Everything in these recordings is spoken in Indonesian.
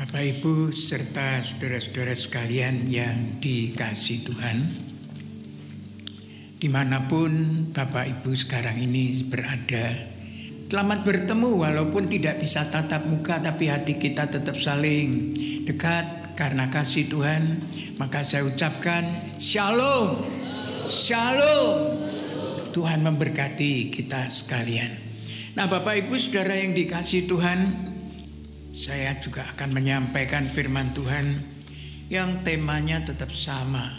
Bapak Ibu serta saudara-saudara sekalian yang dikasih Tuhan Di mana pun Bapak Ibu sekarang ini berada Selamat bertemu walaupun tidak bisa tatap muka Tapi hati kita tetap saling dekat. Karena kasih Tuhan Maka saya ucapkan Shalom. Shalom. Tuhan memberkati kita sekalian. Nah Bapak Ibu saudara yang dikasih Tuhan saya juga akan menyampaikan firman Tuhan yang temanya tetap sama.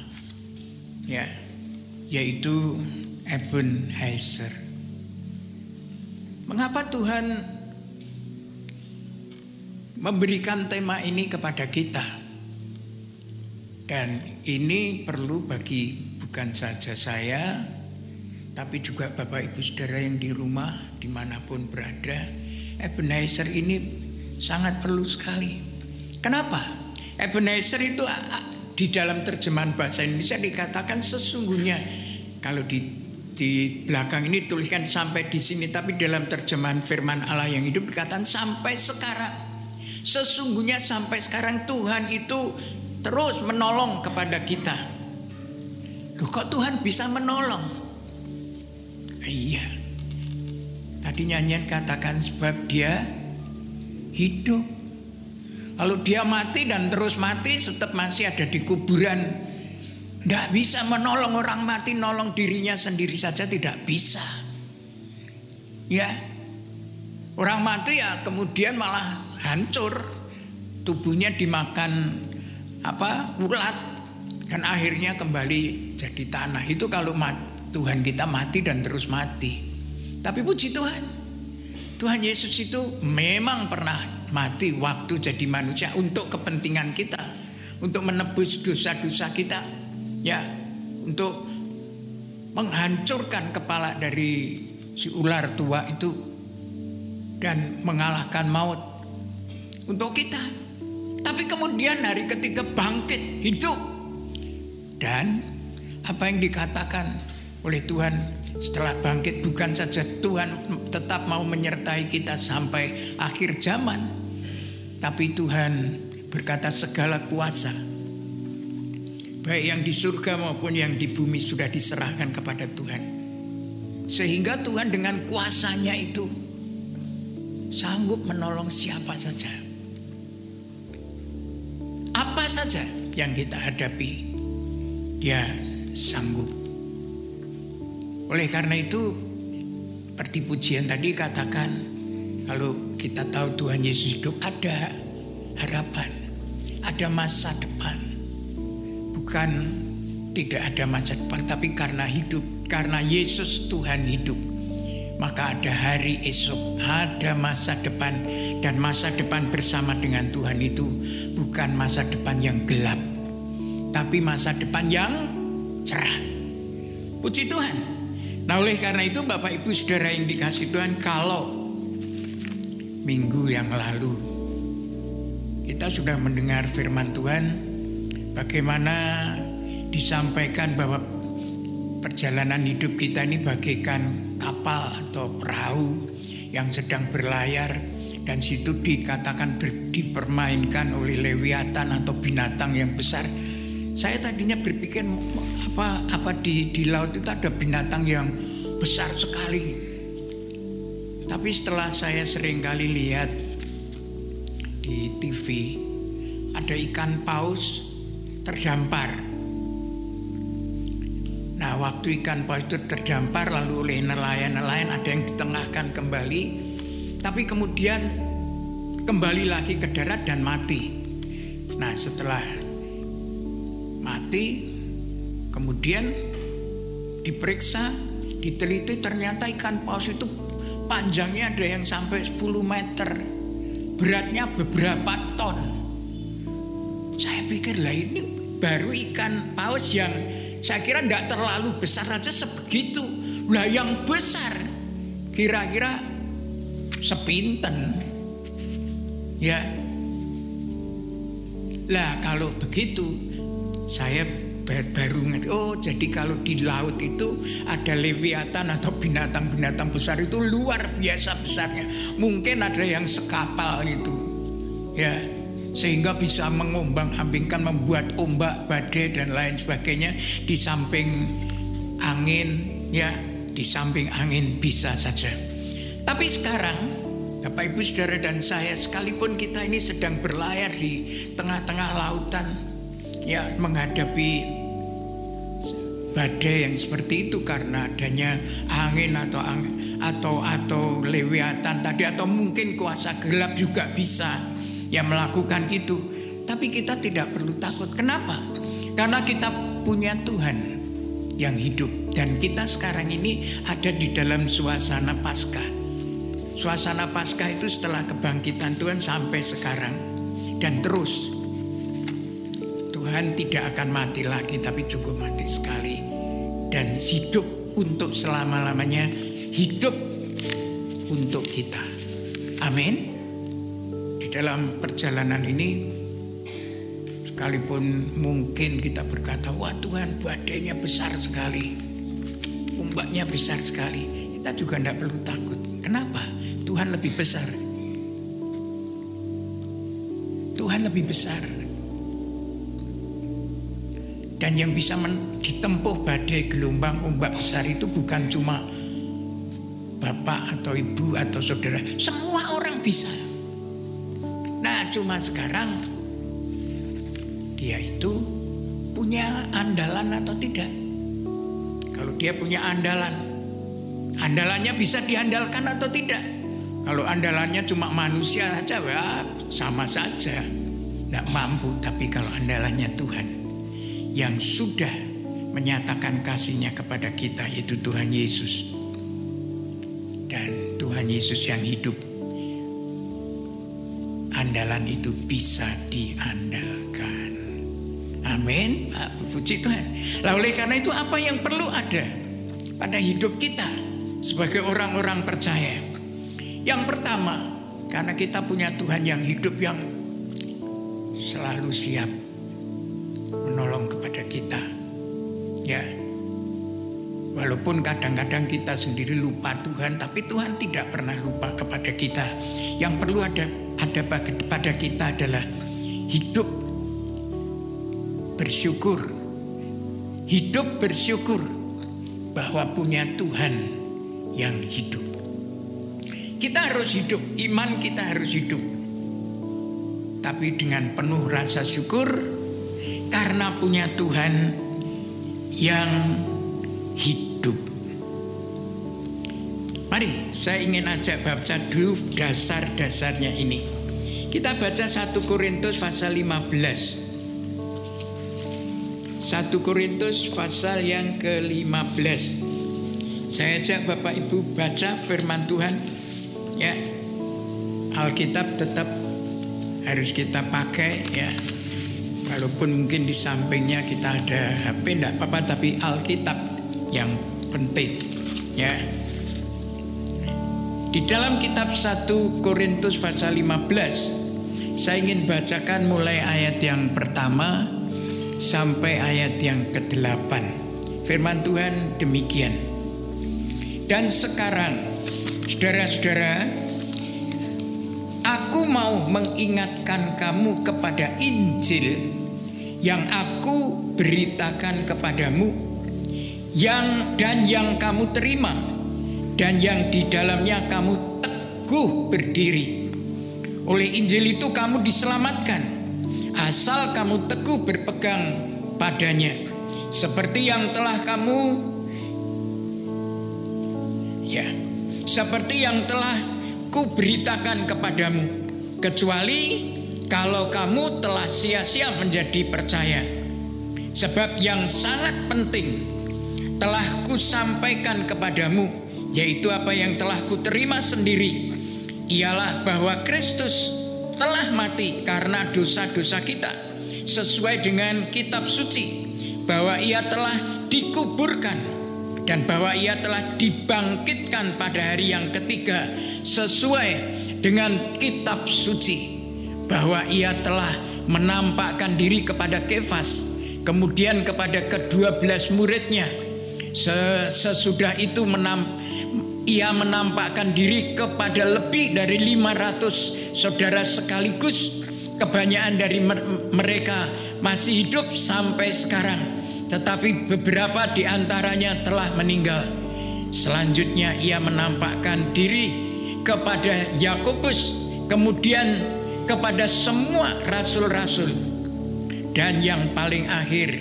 Ya, yaitu Ebenezer. Mengapa Tuhan memberikan tema ini kepada kita? Dan ini perlu bagi bukan saja saya, tapi juga Bapak Ibu Saudara yang di rumah, di mana pun berada. Ebenezer ini sangat perlu sekali. Kenapa? Ebenezer itu di dalam terjemahan bahasa Indonesia dikatakan sesungguhnya kalau di di belakang ini tuliskan sampai di sini tapi dalam terjemahan firman Allah yang hidup dikatakan sampai sekarang sesungguhnya sampai sekarang Tuhan itu terus menolong kepada kita. Loh kok Tuhan bisa menolong? Iya. Tadi nyanyian katakan sebab dia hidup. Lalu dia mati dan terus mati tetap masih ada di kuburan. Tidak bisa menolong orang mati, nolong dirinya sendiri saja tidak bisa. Ya, orang mati ya kemudian malah hancur, tubuhnya dimakan apa ulat dan akhirnya kembali jadi tanah. Itu kalau Tuhan kita mati dan terus mati. Tapi puji Tuhan, Tuhan Yesus itu memang pernah mati waktu jadi manusia untuk kepentingan kita, untuk menebus dosa-dosa kita, ya, untuk menghancurkan kepala dari si ular tua itu dan mengalahkan maut untuk kita. Tapi kemudian hari ketiga bangkit hidup dan apa yang dikatakan oleh Tuhan setelah bangkit bukan saja Tuhan tetap mau menyertai kita sampai akhir zaman. Tapi Tuhan berkata segala kuasa. Baik yang di surga maupun yang di bumi sudah diserahkan kepada Tuhan. Sehingga Tuhan dengan kuasanya itu sanggup menolong siapa saja. Apa saja yang kita hadapi, dia sanggup. Oleh karena itu, seperti pujian tadi katakan, kalau kita tahu Tuhan Yesus hidup ada harapan, ada masa depan. Bukan tidak ada masa depan, tapi karena hidup, karena Yesus Tuhan hidup. Maka ada hari esok, ada masa depan, dan masa depan bersama dengan Tuhan itu bukan masa depan yang gelap, tapi masa depan yang cerah. Puji Tuhan. Nah oleh karena itu Bapak Ibu Saudara yang dikasih Tuhan kalau minggu yang lalu kita sudah mendengar firman Tuhan bagaimana disampaikan bahwa perjalanan hidup kita ini bagaikan kapal atau perahu yang sedang berlayar dan situ dikatakan dipermainkan oleh lewiatan atau binatang yang besar saya tadinya berpikir apa apa di di laut itu ada binatang yang besar sekali. Tapi setelah saya sering kali lihat di TV ada ikan paus terdampar. Nah, waktu ikan paus itu terdampar lalu oleh nelayan-nelayan ada yang ditengahkan kembali, tapi kemudian kembali lagi ke darat dan mati. Nah, setelah mati, kemudian diperiksa, diteliti ternyata ikan paus itu panjangnya ada yang sampai 10 meter, beratnya beberapa ton. Saya pikir lah ini baru ikan paus yang saya kira tidak terlalu besar saja sebegitu. Lah yang besar kira-kira sepinten. Ya. Lah kalau begitu saya baru ngerti oh jadi kalau di laut itu ada leviatan atau binatang-binatang besar itu luar biasa besarnya. Mungkin ada yang sekapal itu ya. Sehingga bisa mengombang-ambingkan membuat ombak badai dan lain sebagainya di samping angin ya. Di samping angin bisa saja. Tapi sekarang Bapak Ibu Saudara dan saya sekalipun kita ini sedang berlayar di tengah-tengah lautan ya menghadapi badai yang seperti itu karena adanya angin atau angin, atau atau lewiatan tadi atau mungkin kuasa gelap juga bisa yang melakukan itu. Tapi kita tidak perlu takut. Kenapa? Karena kita punya Tuhan yang hidup dan kita sekarang ini ada di dalam suasana Paskah. Suasana Paskah itu setelah kebangkitan Tuhan sampai sekarang dan terus Tuhan tidak akan mati lagi tapi cukup mati sekali dan hidup untuk selama-lamanya hidup untuk kita. Amin. Di dalam perjalanan ini sekalipun mungkin kita berkata, "Wah, Tuhan, badainya besar sekali. Ombaknya besar sekali." Kita juga tidak perlu takut. Kenapa? Tuhan lebih besar. Tuhan lebih besar. Dan yang bisa ditempuh badai gelombang ombak besar itu bukan cuma bapak atau ibu atau saudara. Semua orang bisa. Nah cuma sekarang dia itu punya andalan atau tidak. Kalau dia punya andalan, andalannya bisa diandalkan atau tidak. Kalau andalannya cuma manusia saja, sama saja. Tidak mampu, tapi kalau andalannya Tuhan, yang sudah menyatakan kasihnya kepada kita yaitu Tuhan Yesus. Dan Tuhan Yesus yang hidup. Andalan itu bisa diandalkan. Amin. Puji Tuhan. Lah oleh karena itu apa yang perlu ada pada hidup kita sebagai orang-orang percaya? Yang pertama, karena kita punya Tuhan yang hidup yang selalu siap kita. Ya. Walaupun kadang-kadang kita sendiri lupa Tuhan, tapi Tuhan tidak pernah lupa kepada kita. Yang perlu ada ada pada kita adalah hidup bersyukur. Hidup bersyukur bahwa punya Tuhan yang hidup. Kita harus hidup, iman kita harus hidup. Tapi dengan penuh rasa syukur, karena punya Tuhan yang hidup. Mari saya ingin ajak baca dulu dasar-dasarnya ini. Kita baca 1 Korintus pasal 15. 1 Korintus pasal yang ke-15. Saya ajak Bapak Ibu baca firman Tuhan. Ya. Alkitab tetap harus kita pakai ya Walaupun mungkin di sampingnya kita ada HP tidak apa-apa tapi Alkitab yang penting ya. Di dalam kitab 1 Korintus pasal 15 saya ingin bacakan mulai ayat yang pertama sampai ayat yang ke-8. Firman Tuhan demikian. Dan sekarang saudara-saudara aku mau mengingatkan kamu kepada Injil yang aku beritakan kepadamu yang dan yang kamu terima dan yang di dalamnya kamu teguh berdiri. Oleh Injil itu kamu diselamatkan asal kamu teguh berpegang padanya. Seperti yang telah kamu ya seperti yang telah kuberitakan kepadamu kecuali kalau kamu telah sia-sia menjadi percaya. Sebab yang sangat penting telah kusampaikan kepadamu, yaitu apa yang telah kuterima sendiri, ialah bahwa Kristus telah mati karena dosa-dosa kita, sesuai dengan kitab suci, bahwa ia telah dikuburkan dan bahwa ia telah dibangkitkan pada hari yang ketiga sesuai dengan kitab suci bahwa ia telah menampakkan diri kepada Kefas, kemudian kepada kedua belas muridnya. Sesudah itu menam, ia menampakkan diri kepada lebih dari 500 saudara sekaligus kebanyakan dari mereka masih hidup sampai sekarang, tetapi beberapa di antaranya telah meninggal. Selanjutnya ia menampakkan diri kepada Yakobus, kemudian kepada semua rasul-rasul. Dan yang paling akhir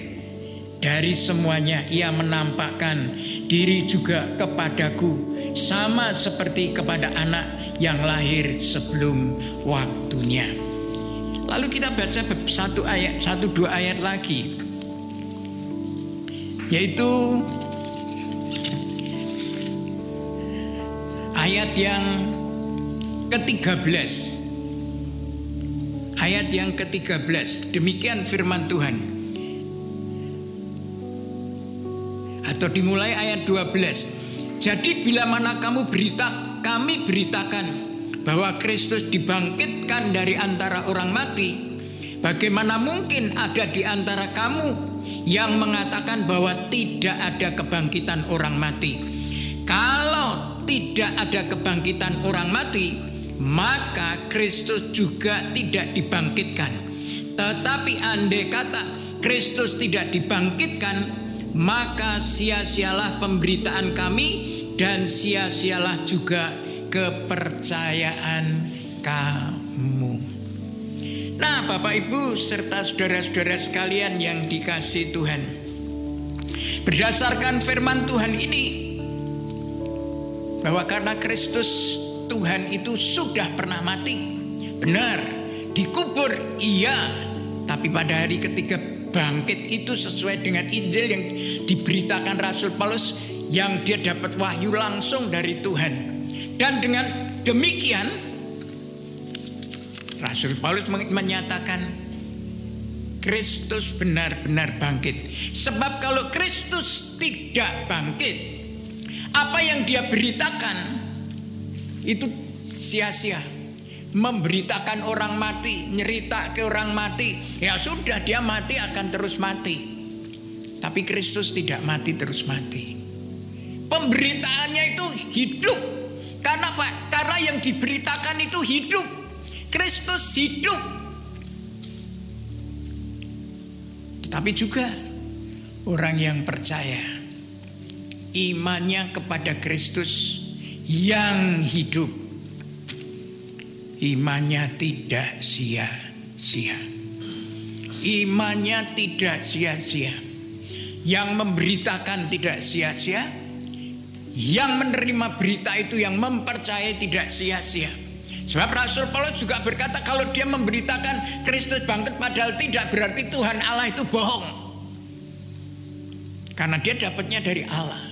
dari semuanya ia menampakkan diri juga kepadaku sama seperti kepada anak yang lahir sebelum waktunya. Lalu kita baca satu ayat, satu dua ayat lagi, yaitu ayat yang ke-13. Ayat yang ke-13. Demikian firman Tuhan. Atau dimulai ayat 12. Jadi bila mana kamu berita, kami beritakan bahwa Kristus dibangkitkan dari antara orang mati, bagaimana mungkin ada di antara kamu yang mengatakan bahwa tidak ada kebangkitan orang mati? Kalau tidak ada kebangkitan orang mati, maka Kristus juga tidak dibangkitkan. Tetapi andai kata Kristus tidak dibangkitkan, maka sia-sialah pemberitaan kami dan sia-sialah juga kepercayaan kamu. Nah, Bapak Ibu serta saudara-saudara sekalian yang dikasih Tuhan. Berdasarkan firman Tuhan ini bahwa karena Kristus Tuhan itu sudah pernah mati. Benar, dikubur iya, tapi pada hari ketiga bangkit itu sesuai dengan Injil yang diberitakan Rasul Paulus yang dia dapat wahyu langsung dari Tuhan. Dan dengan demikian Rasul Paulus menyatakan Kristus benar-benar bangkit. Sebab kalau Kristus tidak bangkit, apa yang dia beritakan itu sia-sia. Memberitakan orang mati, nyerita ke orang mati, ya sudah dia mati akan terus mati. Tapi Kristus tidak mati terus mati. Pemberitaannya itu hidup karena apa? Karena yang diberitakan itu hidup. Kristus hidup. Tetapi juga orang yang percaya imannya kepada Kristus yang hidup. Imannya tidak sia-sia. Imannya tidak sia-sia. Yang memberitakan tidak sia-sia, yang menerima berita itu yang mempercayai tidak sia-sia. Sebab Rasul Paulus juga berkata kalau dia memberitakan Kristus bangkit padahal tidak berarti Tuhan Allah itu bohong. Karena dia dapatnya dari Allah.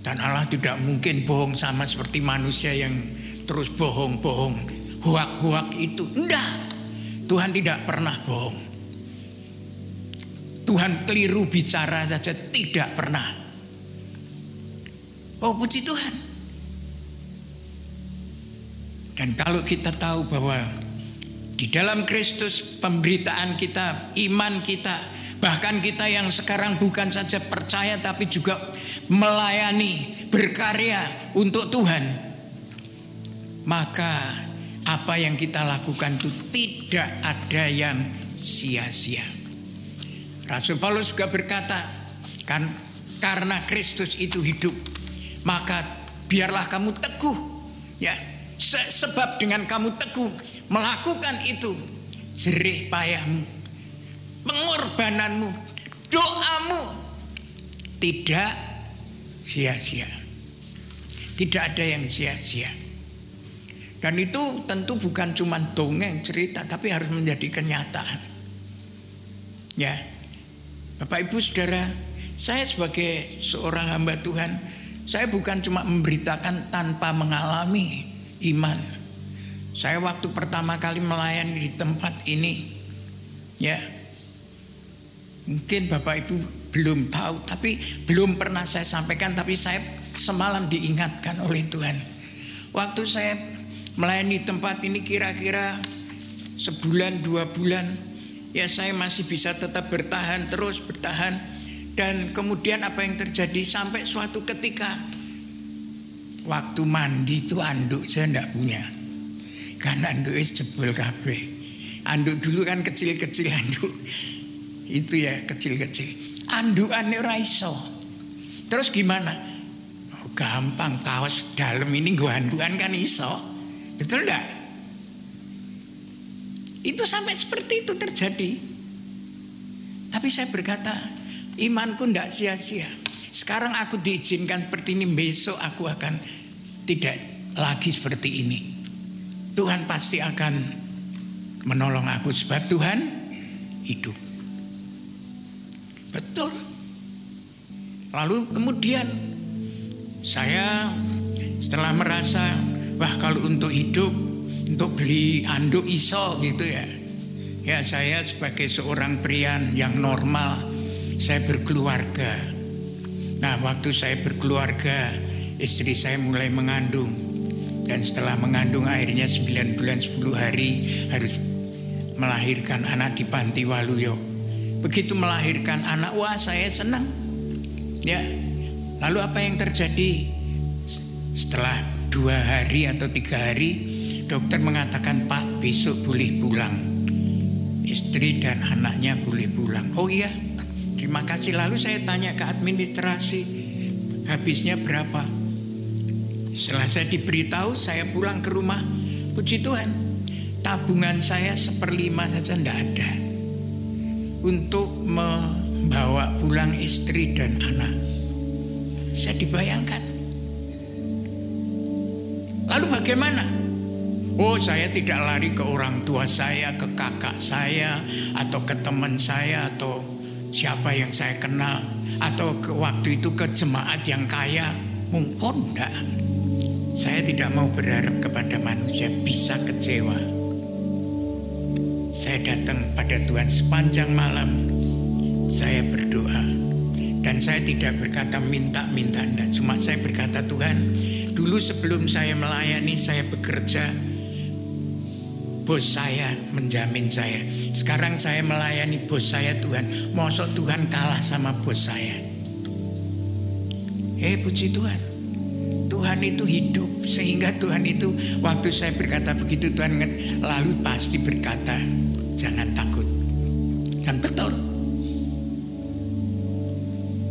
Dan Allah tidak mungkin bohong sama seperti manusia yang terus bohong-bohong. Huak-huak itu. Enggak. Tuhan tidak pernah bohong. Tuhan keliru bicara saja tidak pernah. Oh puji Tuhan. Dan kalau kita tahu bahwa di dalam Kristus pemberitaan kita, iman kita, bahkan kita yang sekarang bukan saja percaya tapi juga melayani, berkarya untuk Tuhan. Maka apa yang kita lakukan itu tidak ada yang sia-sia. Rasul Paulus juga berkata, kan karena Kristus itu hidup, maka biarlah kamu teguh ya Se sebab dengan kamu teguh melakukan itu jerih payahmu pengorbananmu doamu tidak sia-sia. Tidak ada yang sia-sia. Dan itu tentu bukan cuma dongeng cerita tapi harus menjadi kenyataan ya. Bapak Ibu Saudara saya sebagai seorang hamba Tuhan saya bukan cuma memberitakan tanpa mengalami iman. Saya waktu pertama kali melayani di tempat ini, ya mungkin Bapak Ibu belum tahu, tapi belum pernah saya sampaikan, tapi saya semalam diingatkan oleh Tuhan. Waktu saya melayani tempat ini kira-kira sebulan dua bulan, ya saya masih bisa tetap bertahan terus bertahan dan kemudian apa yang terjadi sampai suatu ketika waktu mandi itu anduk saya tidak punya. Karena anduk jebol kabeh. Anduk dulu kan kecil-kecil anduk. Itu ya kecil-kecil. Andukannya raiso. Terus gimana? Oh, gampang kaos dalam ini gua andukan kan iso. Betul enggak? Itu sampai seperti itu terjadi. Tapi saya berkata, imanku tidak sia-sia. Sekarang aku diizinkan seperti ini, besok aku akan tidak lagi seperti ini. Tuhan pasti akan menolong aku sebab Tuhan hidup. Betul. Lalu kemudian saya setelah merasa wah kalau untuk hidup untuk beli anduk iso gitu ya. Ya saya sebagai seorang pria yang normal saya berkeluarga. Nah waktu saya berkeluarga istri saya mulai mengandung dan setelah mengandung akhirnya 9 bulan 10 hari harus melahirkan anak di Panti Waluyo. Begitu melahirkan anak wah saya senang. Ya. Lalu apa yang terjadi? Setelah dua hari atau tiga hari dokter mengatakan Pak besok boleh pulang. Istri dan anaknya boleh pulang. Oh iya, terima kasih. Lalu saya tanya ke administrasi, habisnya berapa? Setelah saya diberitahu, saya pulang ke rumah. Puji Tuhan, tabungan saya seperlima saja tidak ada untuk membawa pulang istri dan anak. Saya dibayangkan. Lalu bagaimana? Oh, saya tidak lari ke orang tua saya, ke kakak saya, atau ke teman saya, atau siapa yang saya kenal, atau ke waktu itu ke jemaat yang kaya. Oh, enggak. Saya tidak mau berharap kepada manusia bisa kecewa. Saya datang pada Tuhan sepanjang malam. Saya berdoa dan saya tidak berkata minta-minta enggak. Cuma saya berkata Tuhan, dulu sebelum saya melayani saya bekerja bos saya menjamin saya. Sekarang saya melayani bos saya Tuhan. Mosok Tuhan kalah sama bos saya. Eh puji Tuhan. Tuhan itu hidup sehingga Tuhan itu waktu saya berkata begitu Tuhan lalu pasti berkata jangan takut. Dan betul.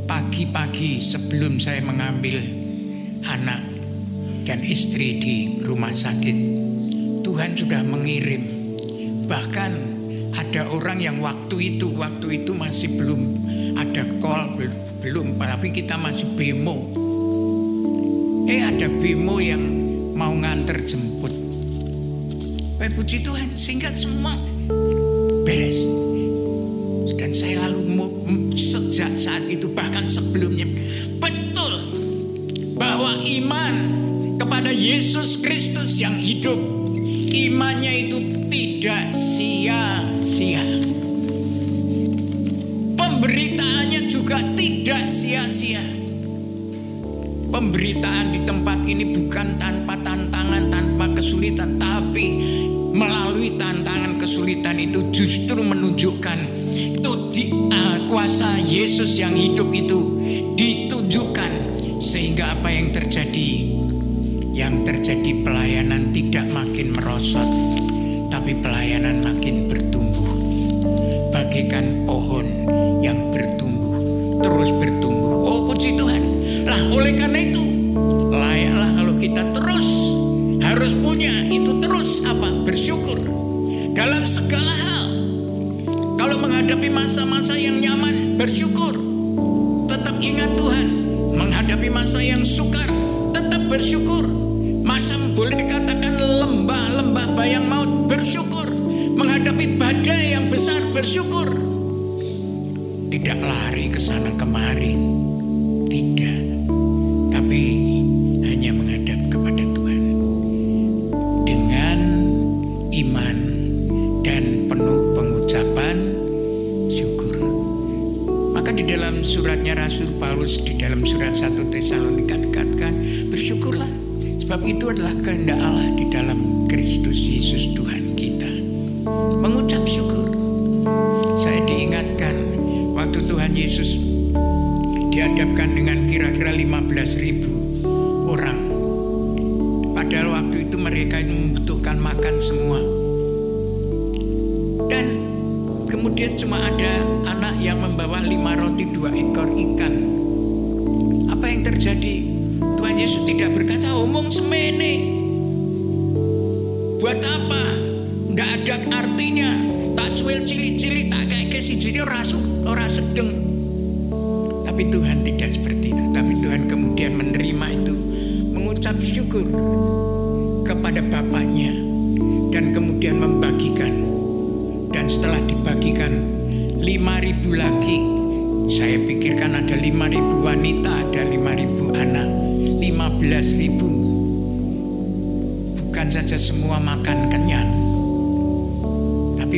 Pagi-pagi sebelum saya mengambil anak dan istri di rumah sakit Tuhan sudah mengirim. Bahkan ada orang yang waktu itu waktu itu masih belum ada call belum tapi kita masih bemo Eh ada bemo yang mau nganter jemput. Eh puji Tuhan sehingga semua beres. Dan saya lalu sejak saat itu bahkan sebelumnya betul bahwa iman kepada Yesus Kristus yang hidup imannya itu tidak sia-sia. Pemberitaannya juga tidak sia-sia Pemberitaan yang hidup itu ditunjukkan sehingga apa yang terjadi? Yang terjadi pelayanan tidak makin merosot tapi pelayanan makin bertumbuh. Bagaikan pohon yang bertumbuh terus bertumbuh. Oh puji Tuhan. Lah oleh karena itu layaklah kalau kita terus harus punya itu terus apa? Bersyukur dalam segala hal. Kalau menghadapi masa-masa yang masa yang sukar tetap bersyukur. Masa boleh dikatakan lembah-lembah bayang maut bersyukur. Menghadapi badai yang besar bersyukur. Tidak lari ke sana kemari. Itu adalah kehendak Allah di dalam Kristus Yesus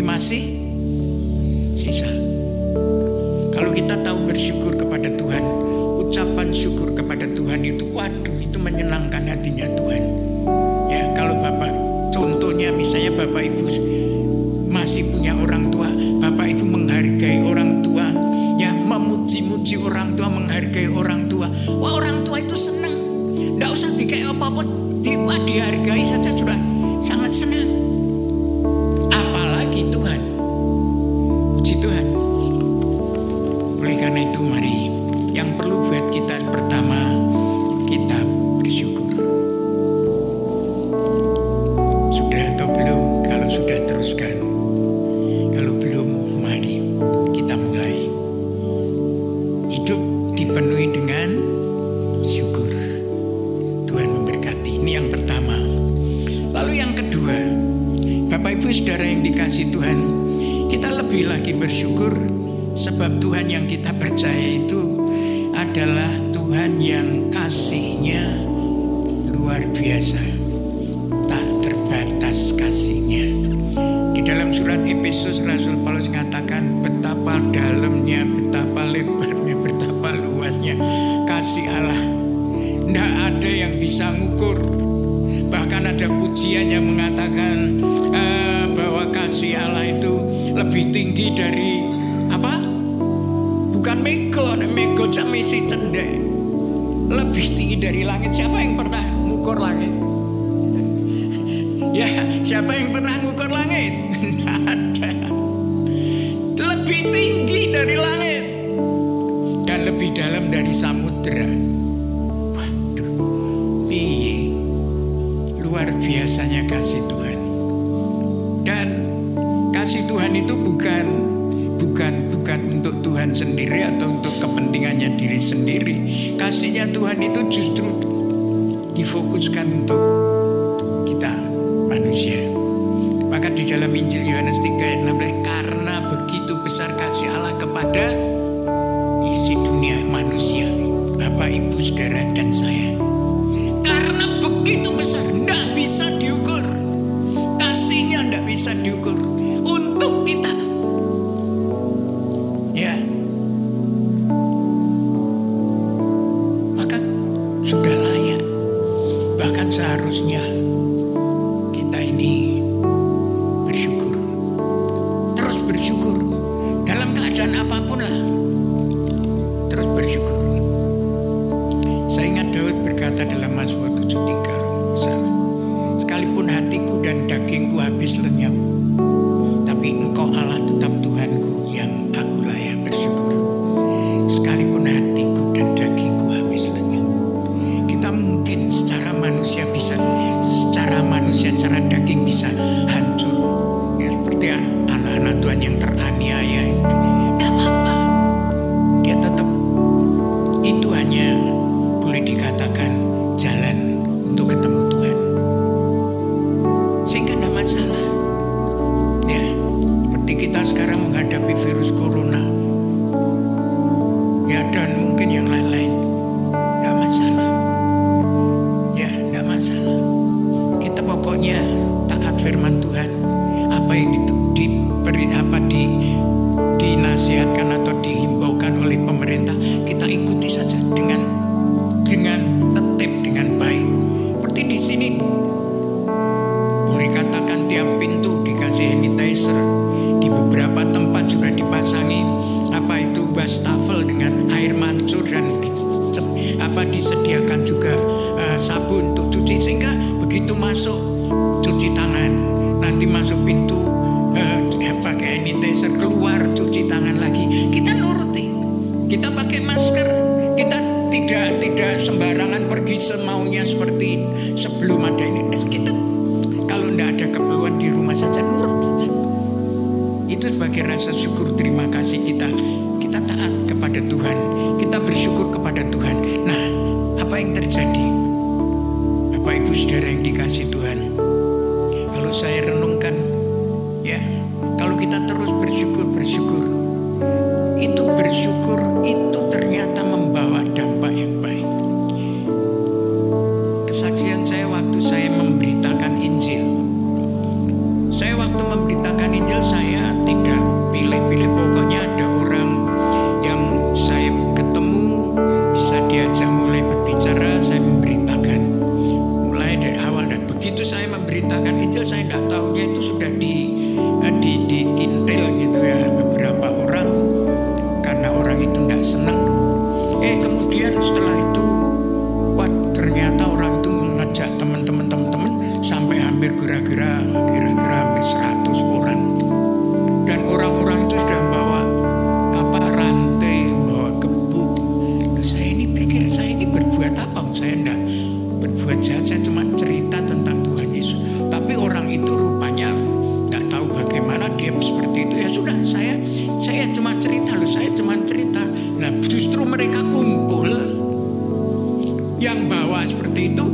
masih sisa. Kalau kita tahu bersyukur kepada Tuhan, ucapan syukur kepada Tuhan itu waduh itu menyenangkan hatinya Tuhan. Ya, kalau Bapak contohnya misalnya Bapak Ibu masih punya orang tua, Bapak Ibu menghargai orang tua, ya memuji-muji orang tua, menghargai orang tua. Wah, orang tua itu senang. Tidak usah dikai apa-apa, dihargai saja sudah sangat senang. luar biasanya kasih Tuhan. Dan kasih Tuhan itu bukan bukan bukan untuk Tuhan sendiri atau untuk kepentingannya diri sendiri. Kasihnya Tuhan itu justru difokuskan untuk kita manusia. Maka di dalam Injil Yohanes 3 ayat 16 karena begitu besar kasih Allah kepada isi dunia manusia, Bapak, Ibu, Saudara dan saya. Karena begitu besar except you could Sediakan juga eh, uh, sabun untuk cuci. Sehingga begitu masuk cuci tangan. Nanti masuk pintu eh, uh, pakai sanitizer keluar cuci tangan lagi. Kita nuruti. Kita pakai masker. Kita tidak tidak sembarangan pergi semaunya seperti sebelum ada ini. Nah, kita kalau tidak ada keperluan di rumah saja nurut saja itu sebagai rasa syukur terima kasih. cuma cerita tentang Tuhan Yesus. Tapi orang itu rupanya nggak tahu bagaimana dia seperti itu. Ya sudah, saya saya cuma cerita loh, saya cuma cerita. Nah justru mereka kumpul yang bawa seperti itu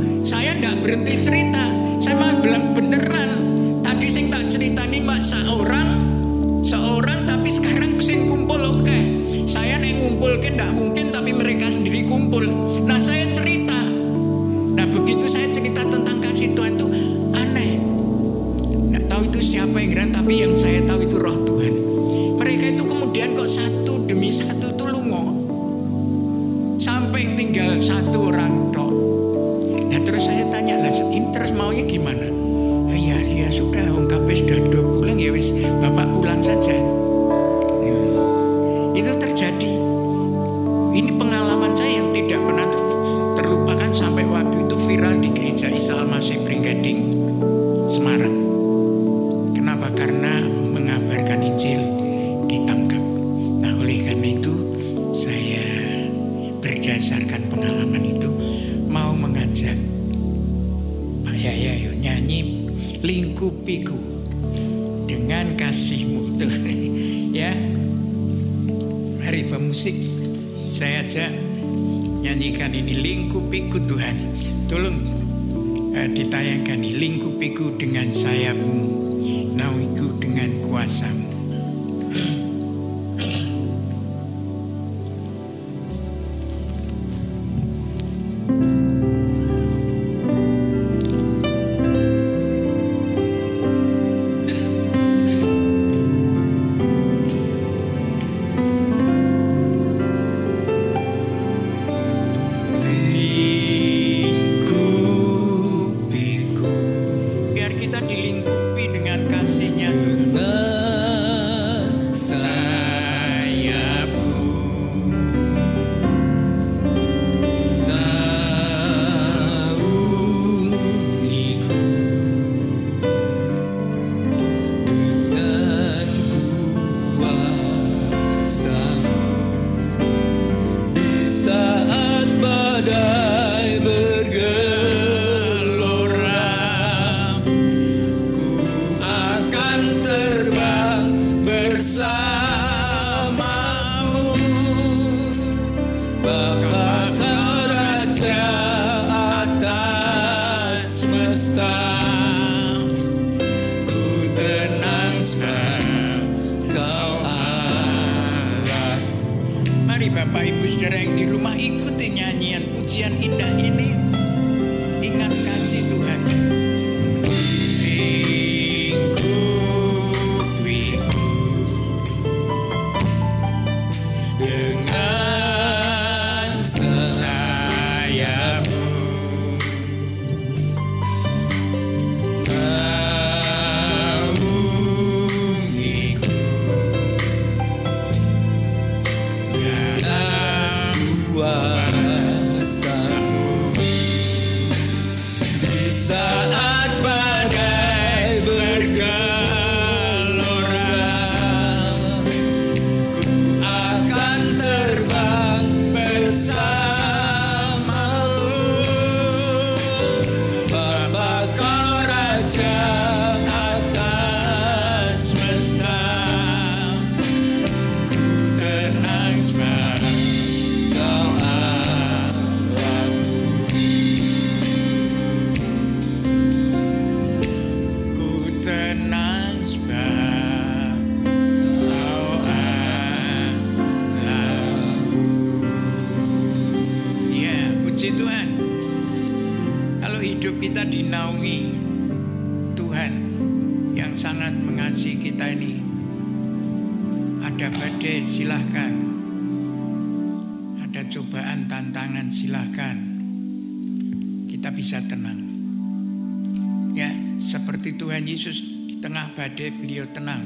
tenang.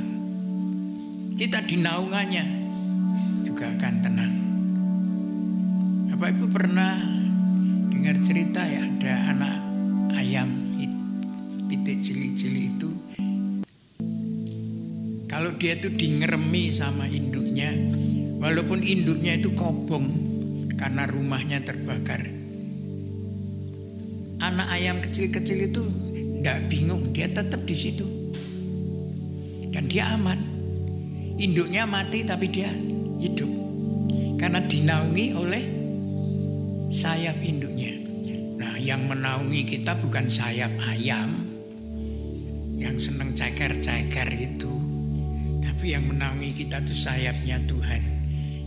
Kita di naungannya juga akan tenang. Bapak Ibu pernah dengar cerita ya ada anak ayam pitik cili-cili itu kalau dia itu dingeremi sama induknya walaupun induknya itu kobong karena rumahnya terbakar anak ayam kecil-kecil itu tidak bingung dia tetap di situ dia aman. Induknya mati tapi dia hidup. Karena dinaungi oleh sayap induknya. Nah yang menaungi kita bukan sayap ayam yang seneng ceker-ceker itu tapi yang menaungi kita itu sayapnya Tuhan.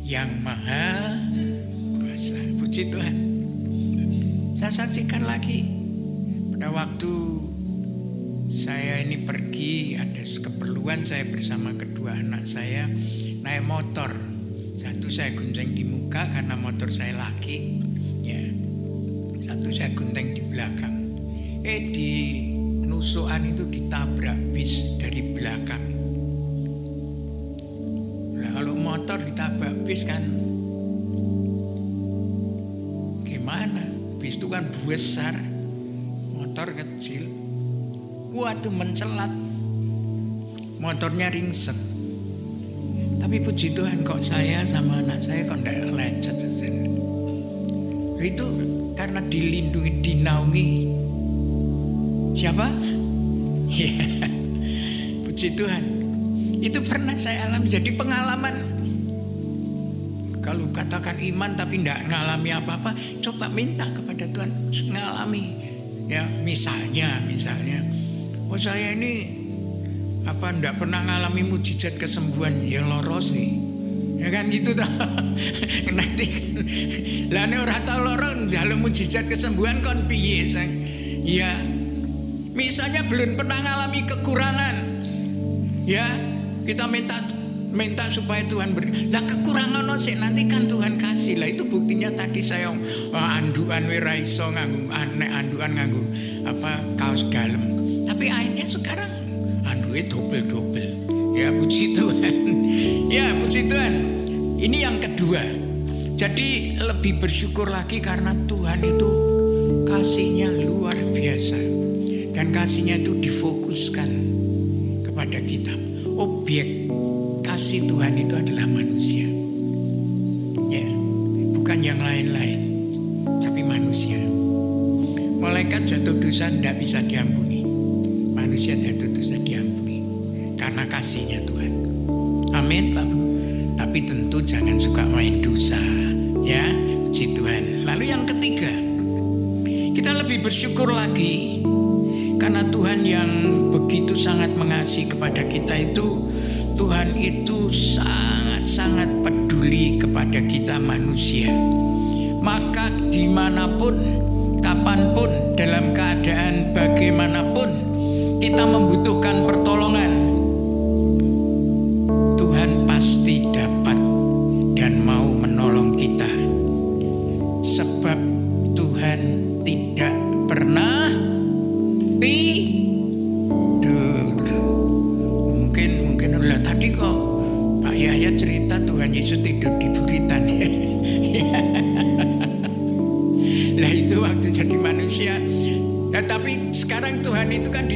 Yang maha kuasa. Puji Tuhan. Saya saksikan lagi. Pada waktu saya ini pergi saya bersama kedua anak saya naik motor. Satu saya gunceng di muka karena motor saya laki, ya. Satu saya gunceng di belakang. Eh di nusuan itu ditabrak bis dari belakang kalau motor ditabrak bis kan gimana? Bis itu kan besar, motor kecil. Waduh mencelat, motornya ringsek. Tapi puji Tuhan kok saya sama anak saya kok tidak lecet Itu karena dilindungi, dinaungi. Siapa? Ya, puji Tuhan. Itu pernah saya alami jadi pengalaman. Kalau katakan iman tapi tidak ngalami apa-apa, coba minta kepada Tuhan ngalami. Ya, misalnya, misalnya, oh saya ini apa ndak pernah ngalami mujizat kesembuhan ya loro sih. Ya kan gitu dah. Nanti kan lah nek ora tau loro dalam mujizat kesembuhan kon piye sang. Ya. Misalnya belum pernah ngalami kekurangan. Ya, kita minta minta supaya Tuhan beri. Lah kekurangan sih nanti kan Tuhan kasih. Lah itu buktinya tadi saya oh, anduan wiraiso nganggu aneh anduan nganggu apa kaos dalam. Tapi akhirnya sekarang anduwe double-double. Ya puji Tuhan. ya puji Tuhan. Ini yang kedua. Jadi lebih bersyukur lagi karena Tuhan itu kasihnya luar biasa. Dan kasihnya itu difokuskan kepada kita objek kasih Tuhan itu adalah manusia. Ya, bukan yang lain-lain, tapi manusia. Malaikat jatuh dosa tidak bisa diampuni. Manusia jatuh dosa karena kasihnya Tuhan. Amin, Pak Bu. Tapi tentu jangan suka main dosa, ya, puji Tuhan. Lalu yang ketiga, kita lebih bersyukur lagi karena Tuhan yang begitu sangat mengasihi kepada kita itu Tuhan itu sangat-sangat peduli kepada kita manusia Maka di mana pun, kapan pun, dalam keadaan bagaimanapun Kita membutuhkan pertolongan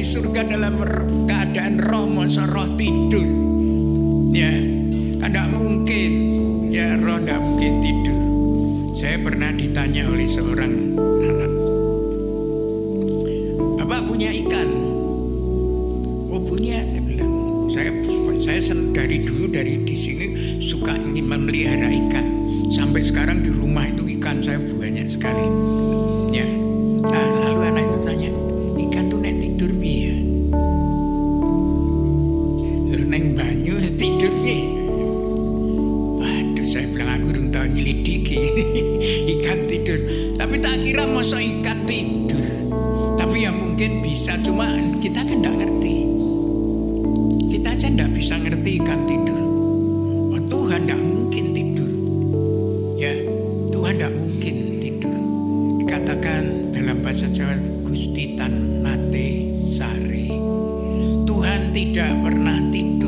di surga dalam keadaan roh, masa roh tidur. Ya, kan tidak mungkin. Ya, roh tidak mungkin tidur. Saya pernah ditanya oleh seorang anak Bapak punya ikan? Oh punya, saya bilang. Saya saya dari dulu dari di sini suka ingin memelihara ikan. Sampai sekarang di rumah itu ikan saya banyak sekali. bahasa Jawa Gusti Tan Nate Sari. Tuhan tidak pernah tidur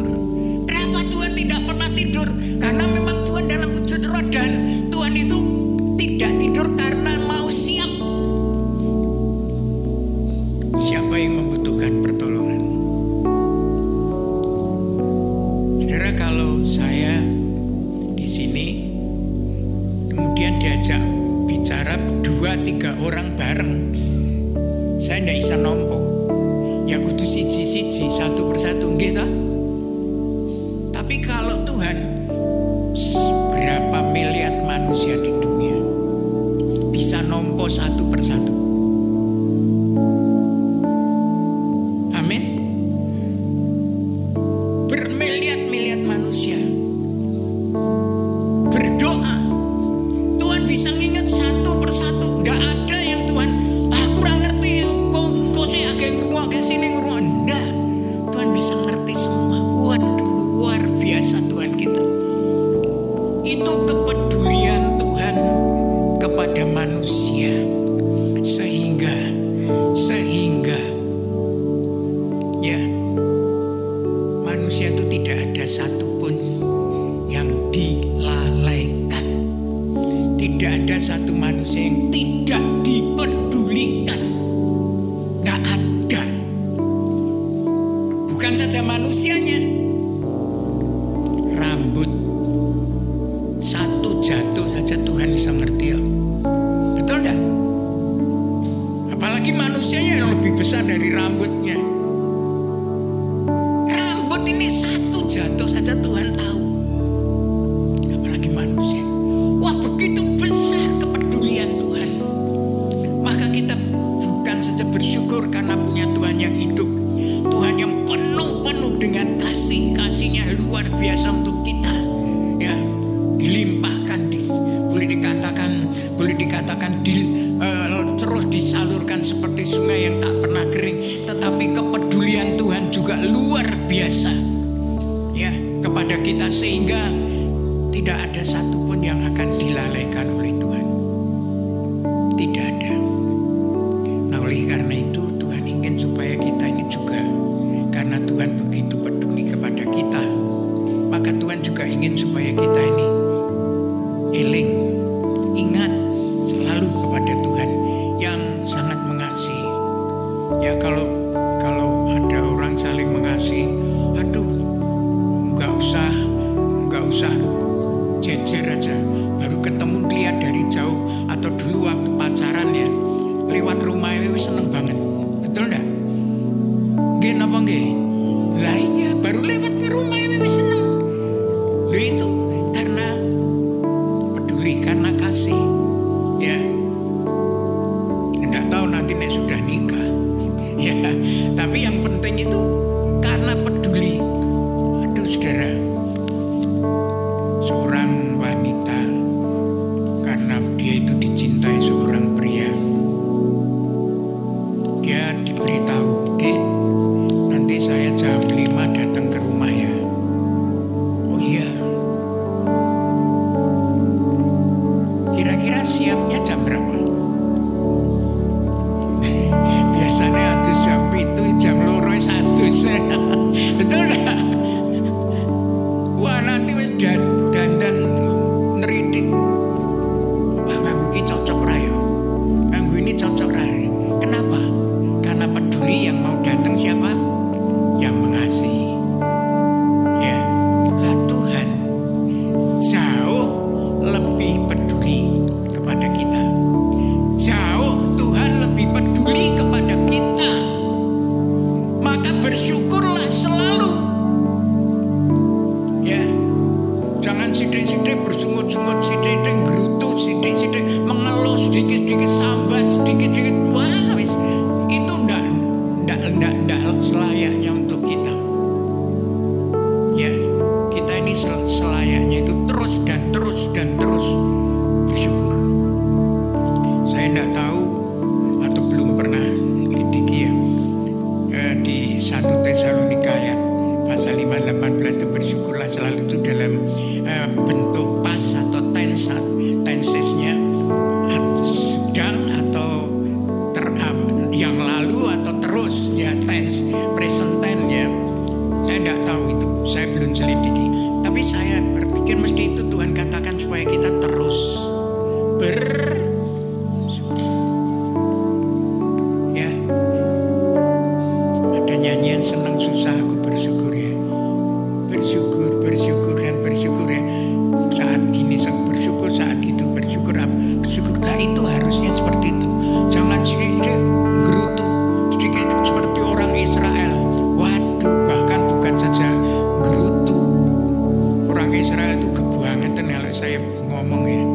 Israel itu kebangetan kalau saya ngomong ya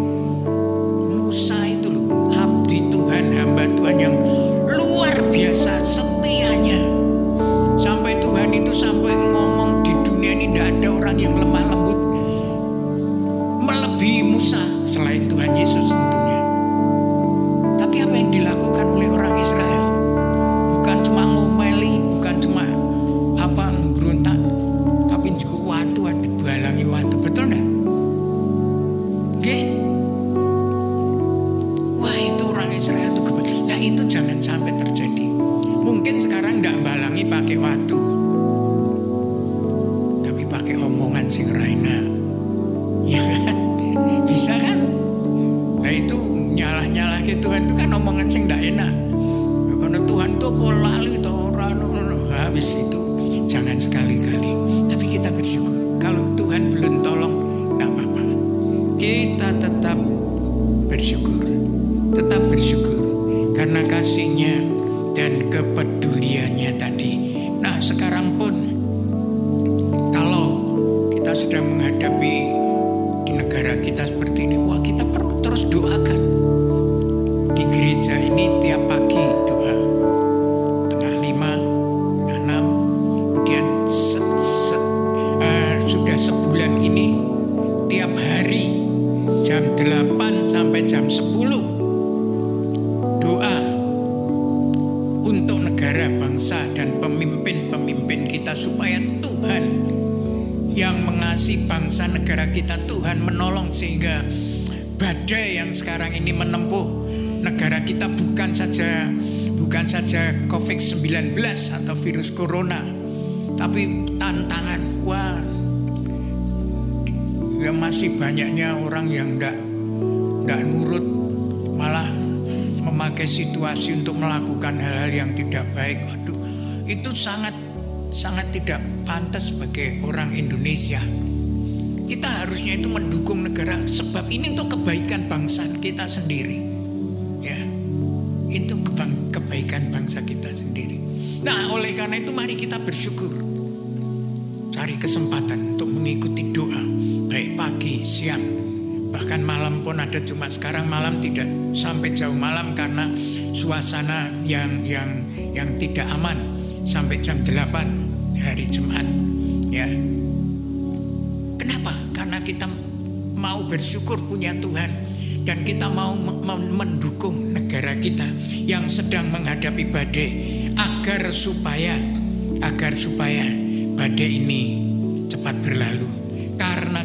saja Covid-19 atau virus corona tapi tantangan wah ya masih banyaknya orang yang enggak enggak nurut malah memakai situasi untuk melakukan hal-hal yang tidak baik. Waduh, itu sangat sangat tidak pantas sebagai orang Indonesia. Kita harusnya itu mendukung negara sebab ini untuk kebaikan bangsa kita sendiri. Karena itu mari kita bersyukur. Cari kesempatan untuk mengikuti doa baik pagi, siang, bahkan malam pun ada cuma sekarang malam tidak sampai jauh malam karena suasana yang yang yang tidak aman. Sampai jam 8 hari Jumat ya. Kenapa? Karena kita mau bersyukur punya Tuhan dan kita mau me- me- mendukung negara kita yang sedang menghadapi badai agar supaya agar supaya badai ini cepat berlalu karena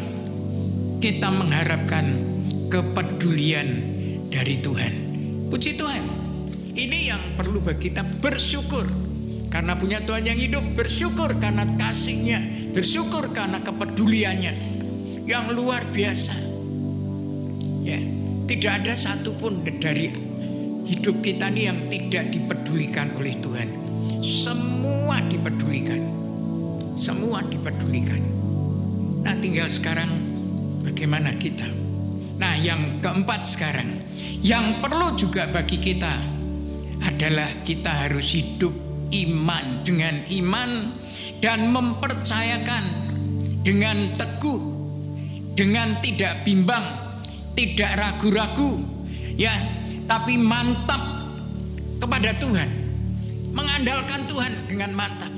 kita mengharapkan kepedulian dari Tuhan. Puji Tuhan. Ini yang perlu bagi kita bersyukur karena punya Tuhan yang hidup, bersyukur karena kasihnya, bersyukur karena kepeduliannya yang luar biasa. Ya, tidak ada satupun dari hidup kita ini yang tidak dipedulikan oleh Tuhan. Semua dipedulikan. Semua dipedulikan. Nah, tinggal sekarang bagaimana kita? Nah, yang keempat sekarang, yang perlu juga bagi kita adalah kita harus hidup iman dengan iman dan mempercayakan dengan teguh, dengan tidak bimbang, tidak ragu-ragu, ya, tapi mantap kepada Tuhan, mengandalkan Tuhan dengan mantap,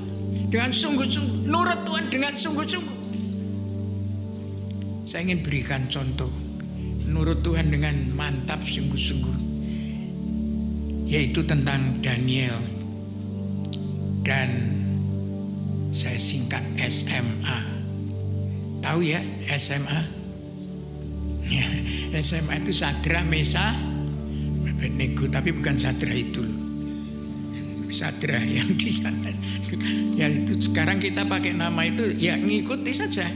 dengan sungguh-sungguh, nurut Tuhan dengan sungguh-sungguh. Saya ingin berikan contoh. Menurut Tuhan dengan mantap sungguh-sungguh. Yaitu tentang Daniel. Dan saya singkat SMA tahu ya SMA SMA itu Sadra Mesa Abednego tapi bukan Sadra itu loh Sadra yang di sana ya itu sekarang kita pakai nama itu ya ngikuti saja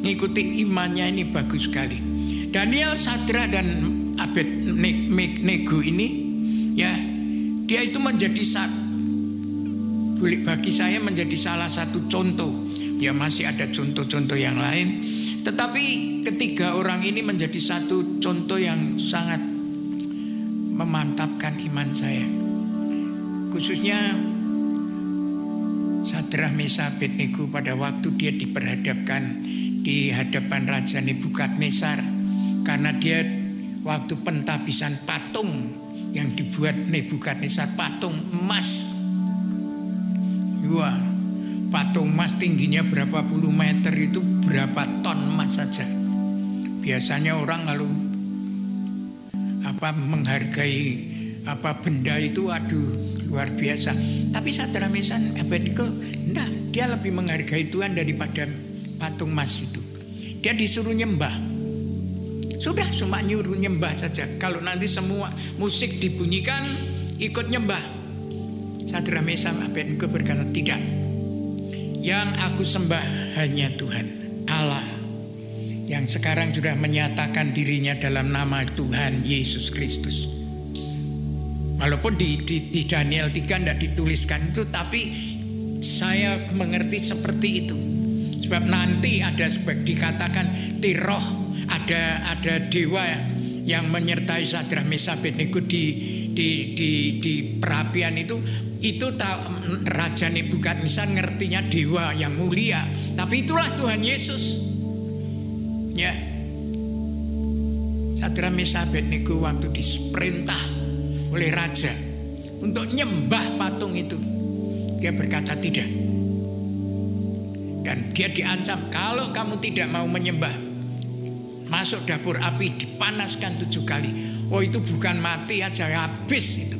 ngikuti imannya ini bagus sekali. Daniel, Sadra dan Abednego ini ya dia itu menjadi bagi saya menjadi salah satu contoh. Ya masih ada contoh-contoh yang lain. Tetapi ketiga orang ini menjadi satu contoh yang sangat memantapkan iman saya. Khususnya Sadrah Mesa Abednego pada waktu dia diperhadapkan di hadapan Raja Nebukadnezar karena dia waktu pentabisan patung yang dibuat Nebukadnezar patung emas. Wah, patung emas tingginya berapa puluh meter itu berapa ton emas saja. Biasanya orang lalu apa menghargai apa benda itu aduh luar biasa. Tapi Sadra Mesan Abednego enggak, dia lebih menghargai Tuhan daripada patung emas itu. Dia disuruh nyembah. Sudah cuma nyuruh nyembah saja. Kalau nanti semua musik dibunyikan ikut nyembah. Sadra Mesan Abednego berkata tidak. Yang aku sembah hanya Tuhan Allah yang sekarang sudah menyatakan dirinya dalam nama Tuhan Yesus Kristus. Walaupun di, di, di Daniel 3 tidak dituliskan itu, tapi saya mengerti seperti itu. Sebab nanti ada sebab dikatakan tiroh, ada ada dewa yang menyertai Sadrah Mesa Abednego di di di di perapian itu itu Raja Nebukadnezar ngertinya dewa yang mulia, tapi itulah Tuhan Yesus. Ya. Sadrah Mesa Abednego waktu diperintah oleh raja untuk nyembah patung itu. Dia berkata tidak. Dan dia diancam kalau kamu tidak mau menyembah masuk dapur api dipanaskan tujuh kali. Oh itu bukan mati aja habis itu.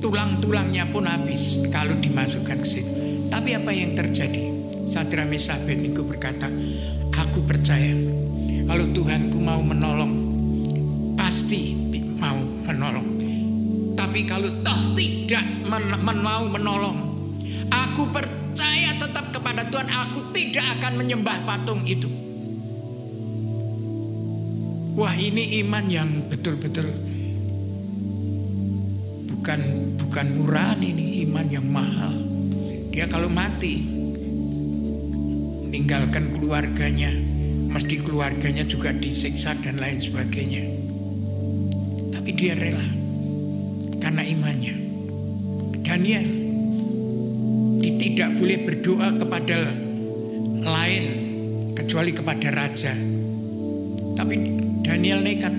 Tulang-tulangnya pun habis kalau dimasukkan ke situ. Tapi apa yang terjadi? Sadra Mesabet itu berkata, aku percaya kalau Tuhanku mau menolong, pasti mau menolong. Tapi kalau toh tidak men men mau menolong, aku percaya tetap kepada Tuhan. Aku tidak akan menyembah patung itu. Wah ini iman yang betul-betul bukan bukan murah ini iman yang mahal. Dia kalau mati meninggalkan keluarganya, mesti keluarganya juga disiksa dan lain sebagainya. Tapi dia rela karena imannya. Daniel tidak boleh berdoa kepada lain kecuali kepada raja. Tapi Daniel nekat.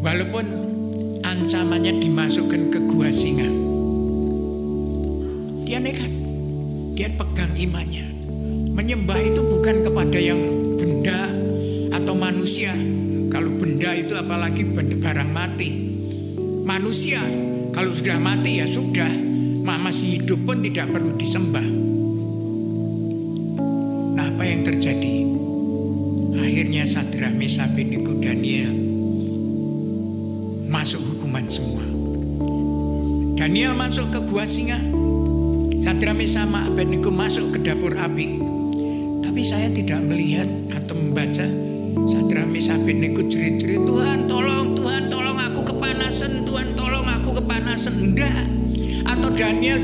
Walaupun ancamannya dimasukkan ke gua singa. Dia nekat. Dia pegang imannya. Menyembah itu bukan kepada yang benda atau manusia. Kalau benda itu apalagi barang mati. Manusia kalau sudah mati ya sudah. Masih hidup pun tidak perlu disembah. Nah apa yang terjadi? Akhirnya Sadra Mesa Beniku Daniel masuk hukuman semua. Daniel masuk ke gua singa. Sadra Mesa Abednego masuk ke dapur api tapi saya tidak melihat atau membaca Sadra Mesa Abednego jerit-jerit Tuhan tolong Tuhan tolong aku kepanasan Tuhan tolong aku kepanasan. Enggak. Atau Daniel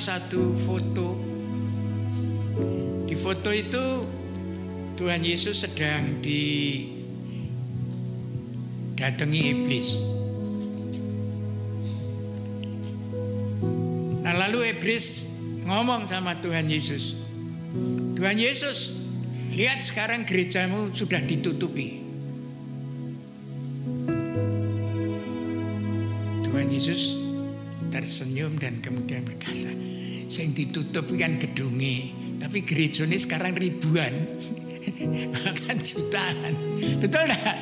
satu foto. Di foto itu Tuhan Yesus sedang didatangi iblis. Nah lalu iblis ngomong sama Tuhan Yesus. Tuhan Yesus, lihat sekarang gerejamu sudah ditutupi. Tuhan Yesus tersenyum dan kemudian berkata, sing ditutup kan gedungnya, tapi gereja ini sekarang ribuan bahkan jutaan. Betul enggak?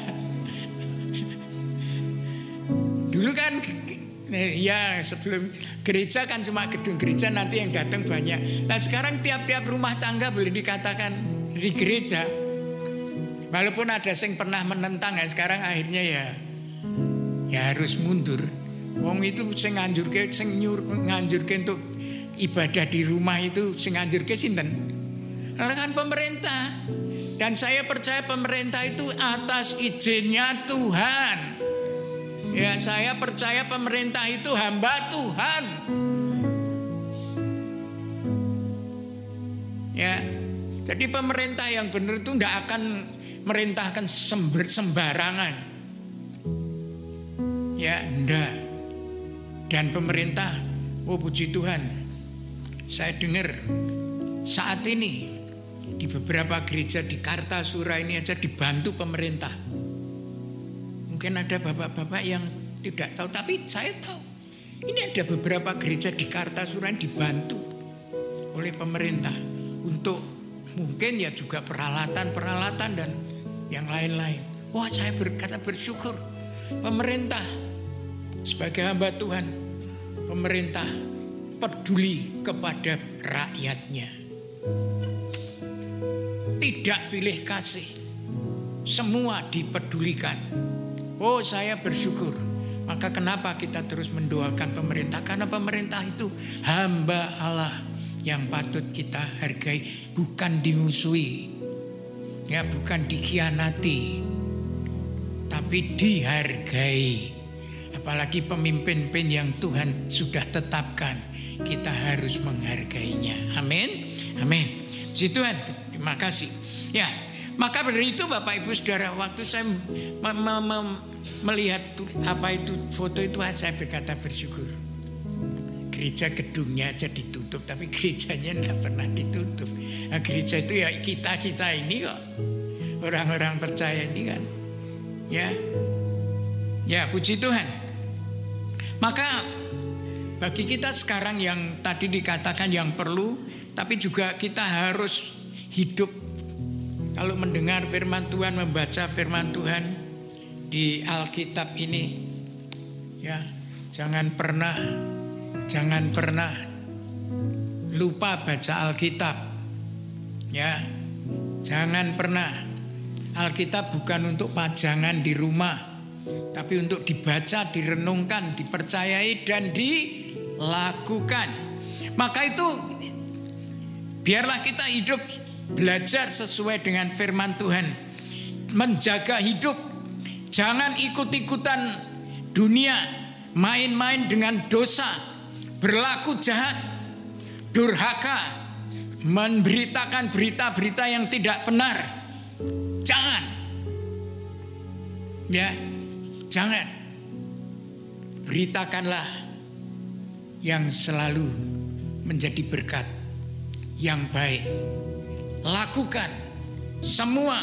Dulu kan ya sebelum gereja kan cuma gedung gereja nanti yang datang banyak. Nah sekarang tiap-tiap rumah tangga boleh dikatakan di gereja. Walaupun ada yang pernah menentang ya sekarang akhirnya ya ya harus mundur. Wong itu sing nganjurke sing nyur nganjurke untuk ibadah di rumah itu sing nganjurke sinten? Kan pemerintah. Dan saya percaya pemerintah itu atas izinnya Tuhan. Ya, saya percaya pemerintah itu hamba Tuhan. Ya, jadi pemerintah yang benar itu tidak akan merintahkan sembarangan. Ya, enggak. Dan pemerintah, oh puji Tuhan, saya dengar saat ini di beberapa gereja di Kartasura ini aja dibantu pemerintah. Mungkin ada bapak-bapak yang tidak tahu, tapi saya tahu. Ini ada beberapa gereja di Kartasura yang dibantu oleh pemerintah untuk mungkin ya juga peralatan-peralatan dan yang lain-lain. Wah saya berkata bersyukur pemerintah sebagai hamba Tuhan, pemerintah peduli kepada rakyatnya tidak pilih kasih. Semua dipedulikan. Oh, saya bersyukur. Maka kenapa kita terus mendoakan pemerintah? Karena pemerintah itu hamba Allah yang patut kita hargai, bukan dimusuhi. Ya, bukan dikhianati. Tapi dihargai. Apalagi pemimpin-pemimpin yang Tuhan sudah tetapkan, kita harus menghargainya. Amin. Amin. Si Tuhan, terima kasih. Ya, maka dari itu Bapak Ibu Saudara, waktu saya melihat apa itu foto itu saya berkata bersyukur. Gereja gedungnya aja ditutup, tapi gerejanya tidak pernah ditutup. Nah, gereja itu ya kita kita ini kok, orang-orang percaya ini kan, ya, ya puji Tuhan. Maka bagi kita sekarang yang tadi dikatakan yang perlu tapi juga kita harus hidup kalau mendengar firman Tuhan, membaca firman Tuhan di Alkitab ini. Ya, jangan pernah jangan pernah lupa baca Alkitab. Ya. Jangan pernah Alkitab bukan untuk pajangan di rumah, tapi untuk dibaca, direnungkan, dipercayai dan dilakukan. Maka itu Biarlah kita hidup belajar sesuai dengan firman Tuhan. Menjaga hidup. Jangan ikut-ikutan dunia. Main-main dengan dosa. Berlaku jahat. Durhaka. Memberitakan berita-berita yang tidak benar. Jangan. Ya, jangan. Beritakanlah yang selalu menjadi berkat yang baik. Lakukan semua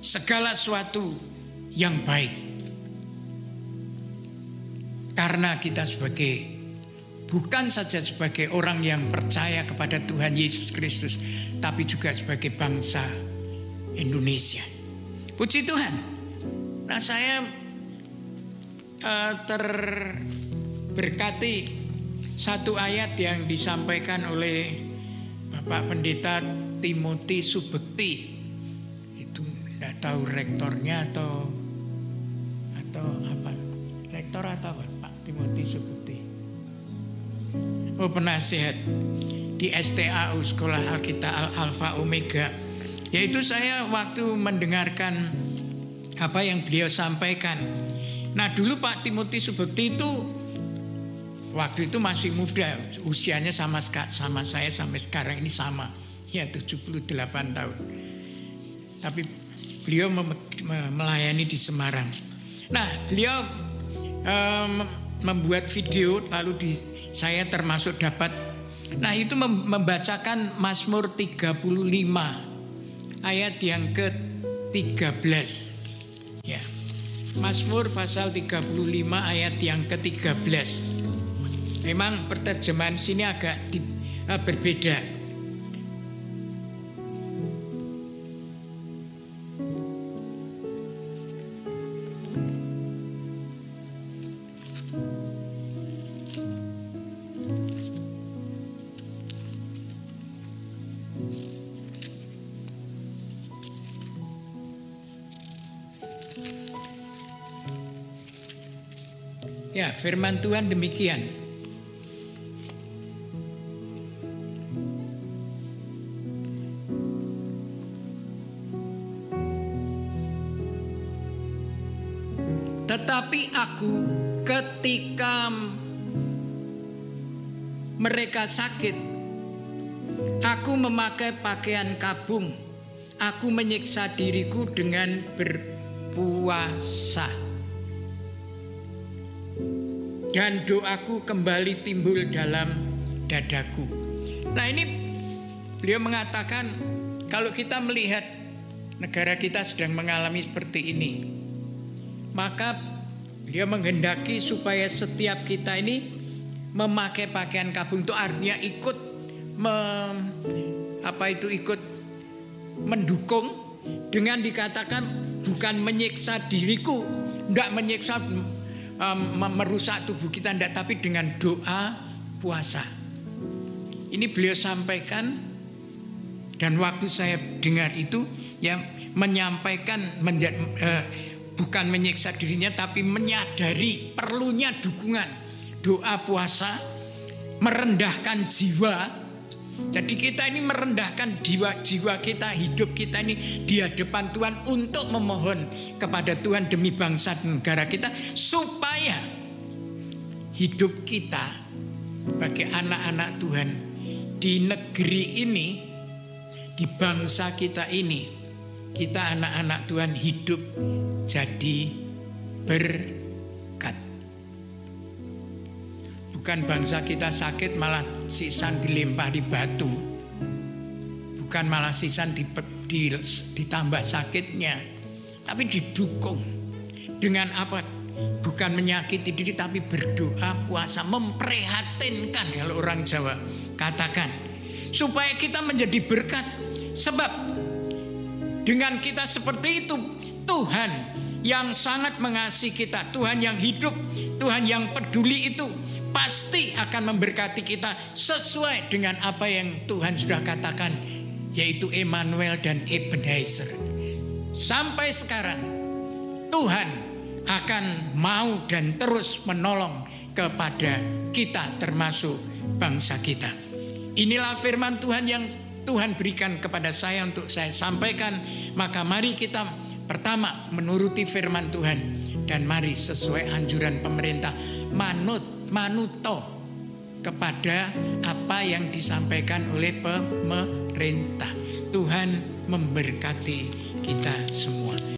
segala sesuatu yang baik. Karena kita sebagai bukan saja sebagai orang yang percaya kepada Tuhan Yesus Kristus, tapi juga sebagai bangsa Indonesia. Puji Tuhan. Nah, saya uh, terberkati satu ayat yang disampaikan oleh Pak Pendeta Timothy Subekti itu tidak tahu rektornya atau atau apa rektor atau apa? Pak Timothy Subukti. Oh penasihat di STAU Sekolah Alkitab Al Alfa Omega. Yaitu saya waktu mendengarkan apa yang beliau sampaikan. Nah dulu Pak Timothy Subukti itu waktu itu masih muda, usianya sama sama saya sampai sekarang ini sama, ya 78 tahun. Tapi beliau melayani di Semarang. Nah, beliau um, membuat video lalu di saya termasuk dapat Nah, itu membacakan Mazmur 35 ayat yang ke-13. Ya. Mazmur pasal 35 ayat yang ke-13. Memang perterjemahan sini agak di, uh, berbeda. Ya, firman Tuhan demikian. Tetapi aku ketika mereka sakit, aku memakai pakaian kabung. Aku menyiksa diriku dengan berpuasa. Dan doaku kembali timbul dalam dadaku. Nah ini beliau mengatakan kalau kita melihat negara kita sedang mengalami seperti ini, maka dia menghendaki supaya setiap kita ini memakai pakaian kabung itu artinya ikut mem, apa itu ikut mendukung dengan dikatakan bukan menyiksa diriku, tidak menyiksa um, merusak tubuh kita tidak tapi dengan doa puasa. Ini beliau sampaikan dan waktu saya dengar itu ya menyampaikan menjadi, uh, bukan menyiksa dirinya tapi menyadari perlunya dukungan. Doa puasa merendahkan jiwa. Jadi kita ini merendahkan jiwa jiwa kita hidup kita ini di hadapan Tuhan untuk memohon kepada Tuhan demi bangsa dan negara kita supaya hidup kita bagi anak-anak Tuhan di negeri ini di bangsa kita ini kita anak-anak Tuhan hidup jadi berkat. Bukan bangsa kita sakit malah sisan dilempah di batu. Bukan malah sisan di, di, ditambah sakitnya. Tapi didukung. Dengan apa? Bukan menyakiti diri tapi berdoa puasa. Memprihatinkan kalau orang Jawa katakan. Supaya kita menjadi berkat. Sebab dengan kita seperti itu, Tuhan yang sangat mengasihi kita, Tuhan yang hidup, Tuhan yang peduli itu pasti akan memberkati kita sesuai dengan apa yang Tuhan sudah katakan, yaitu Emmanuel dan Ebenezer. Sampai sekarang, Tuhan akan mau dan terus menolong kepada kita termasuk bangsa kita. Inilah firman Tuhan yang Tuhan berikan kepada saya untuk saya sampaikan, maka mari kita pertama menuruti firman Tuhan dan mari sesuai anjuran pemerintah manut manuto kepada apa yang disampaikan oleh pemerintah. Tuhan memberkati kita semua.